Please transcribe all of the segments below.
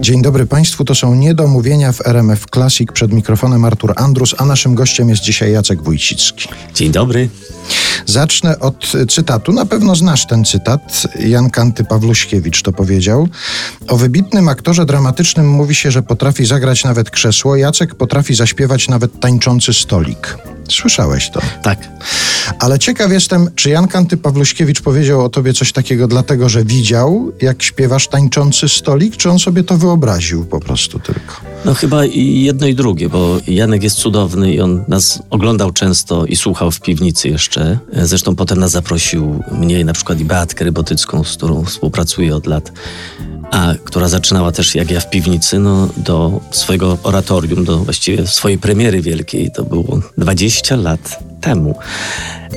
Dzień dobry Państwu, to są niedomówienia w RMF Classic. Przed mikrofonem Artur Andrus, a naszym gościem jest dzisiaj Jacek Wójcicki. Dzień dobry. Zacznę od cytatu. Na pewno znasz ten cytat. Jan Kanty Pawluśkiewicz to powiedział. O wybitnym aktorze dramatycznym mówi się, że potrafi zagrać nawet krzesło. Jacek potrafi zaśpiewać nawet tańczący stolik. Słyszałeś to? Tak. Ale ciekaw jestem, czy Jan Kanty Pawluśkiewicz powiedział o tobie coś takiego dlatego, że widział, jak śpiewasz tańczący stolik, czy on sobie to wyobraził po prostu tylko? No chyba i jedno i drugie, bo Janek jest cudowny i on nas oglądał często i słuchał w piwnicy jeszcze. Zresztą potem nas zaprosił, mnie na przykład i Beatkę Rybotycką, z którą współpracuję od lat a która zaczynała też jak ja w piwnicy, no, do swojego oratorium, do właściwie swojej premiery wielkiej. To było 20 lat temu.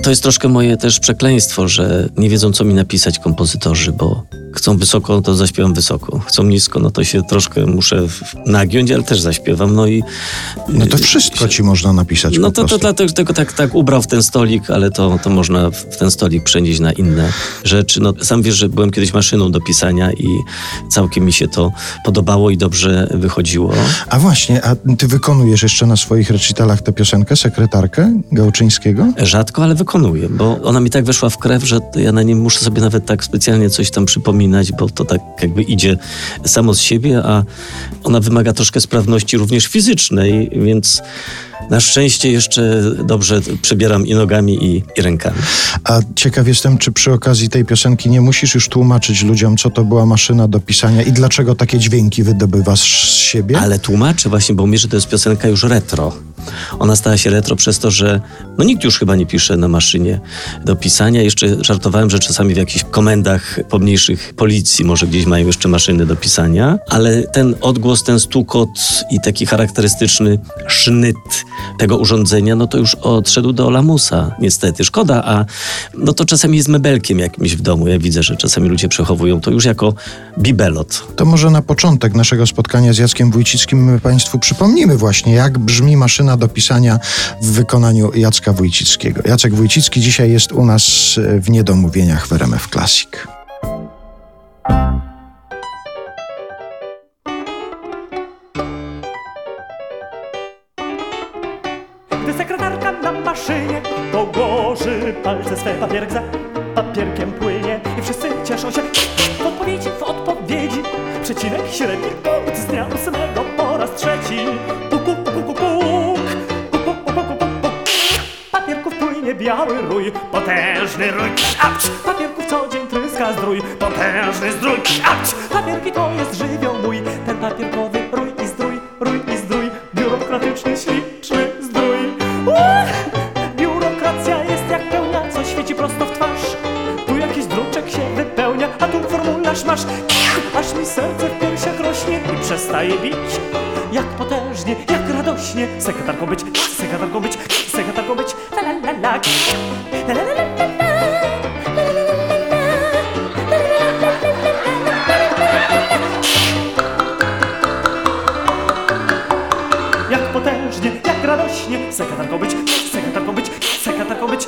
To jest troszkę moje też przekleństwo, że nie wiedzą, co mi napisać kompozytorzy, bo chcą wysoko, to zaśpiewam wysoko. Chcą nisko, no to się troszkę muszę nagiąć, ale też zaśpiewam. No i. No to wszystko ci można napisać. No to, to dlatego tylko tak, tak ubrał w ten stolik, ale to, to można w ten stolik przenieść na inne rzeczy. No, sam wiesz, że byłem kiedyś maszyną do pisania i całkiem mi się to podobało i dobrze wychodziło. A właśnie, a ty wykonujesz jeszcze na swoich recitalach tę piosenkę, sekretarkę Gałczyńskiego? Rzadko, ale wykonuję, bo ona mi tak weszła w krew, że ja na nim muszę sobie nawet tak specjalnie coś tam bo to tak jakby idzie samo z siebie, a ona wymaga troszkę sprawności również fizycznej, więc na szczęście jeszcze dobrze przebieram i nogami, i, i, rękami. A ciekaw jestem, czy przy okazji tej piosenki nie musisz już tłumaczyć ludziom, co to była maszyna do pisania i dlaczego takie dźwięki wydobywasz z siebie? Ale tłumaczę właśnie, bo że to jest piosenka już retro. Ona stała się retro przez to, że no nikt już chyba nie pisze na maszynie do pisania. Jeszcze żartowałem, że czasami w jakichś komendach pomniejszych policji może gdzieś mają jeszcze maszyny do pisania, ale ten odgłos, ten stukot i taki charakterystyczny sznyt tego urządzenia, no to już odszedł do lamusa, niestety. Szkoda, a no to czasami jest mebelkiem jakimś w domu. Ja widzę, że czasami ludzie przechowują to już jako bibelot. To może na początek naszego spotkania z Jackiem Wójcickim my Państwu przypomnimy właśnie, jak brzmi maszyna do pisania w wykonaniu Jacka Wójcickiego. Jacek Wójcicki dzisiaj jest u nas w Niedomówieniach w RMF Classic. Gdy sekretarka na maszynie położy palce swe papierek za papierkiem płynie i wszyscy cieszą się w odpowiedzi, w odpowiedzi przecinek średni punkt z dnia ósmego po raz trzeci biały rój potężny rój Auć! papierków co dzień tryska zdrój potężny zdrój Auć! papierki to jest żywioł mój ten papierkowy rój i zdrój rój i zdrój biurokratyczny śliczny radośnie sekretarką być, sekretarką być, sekretarką być. La la la la. La la la la la. Jak potężnie, jak radośnie sekretarką być, sekretarką być,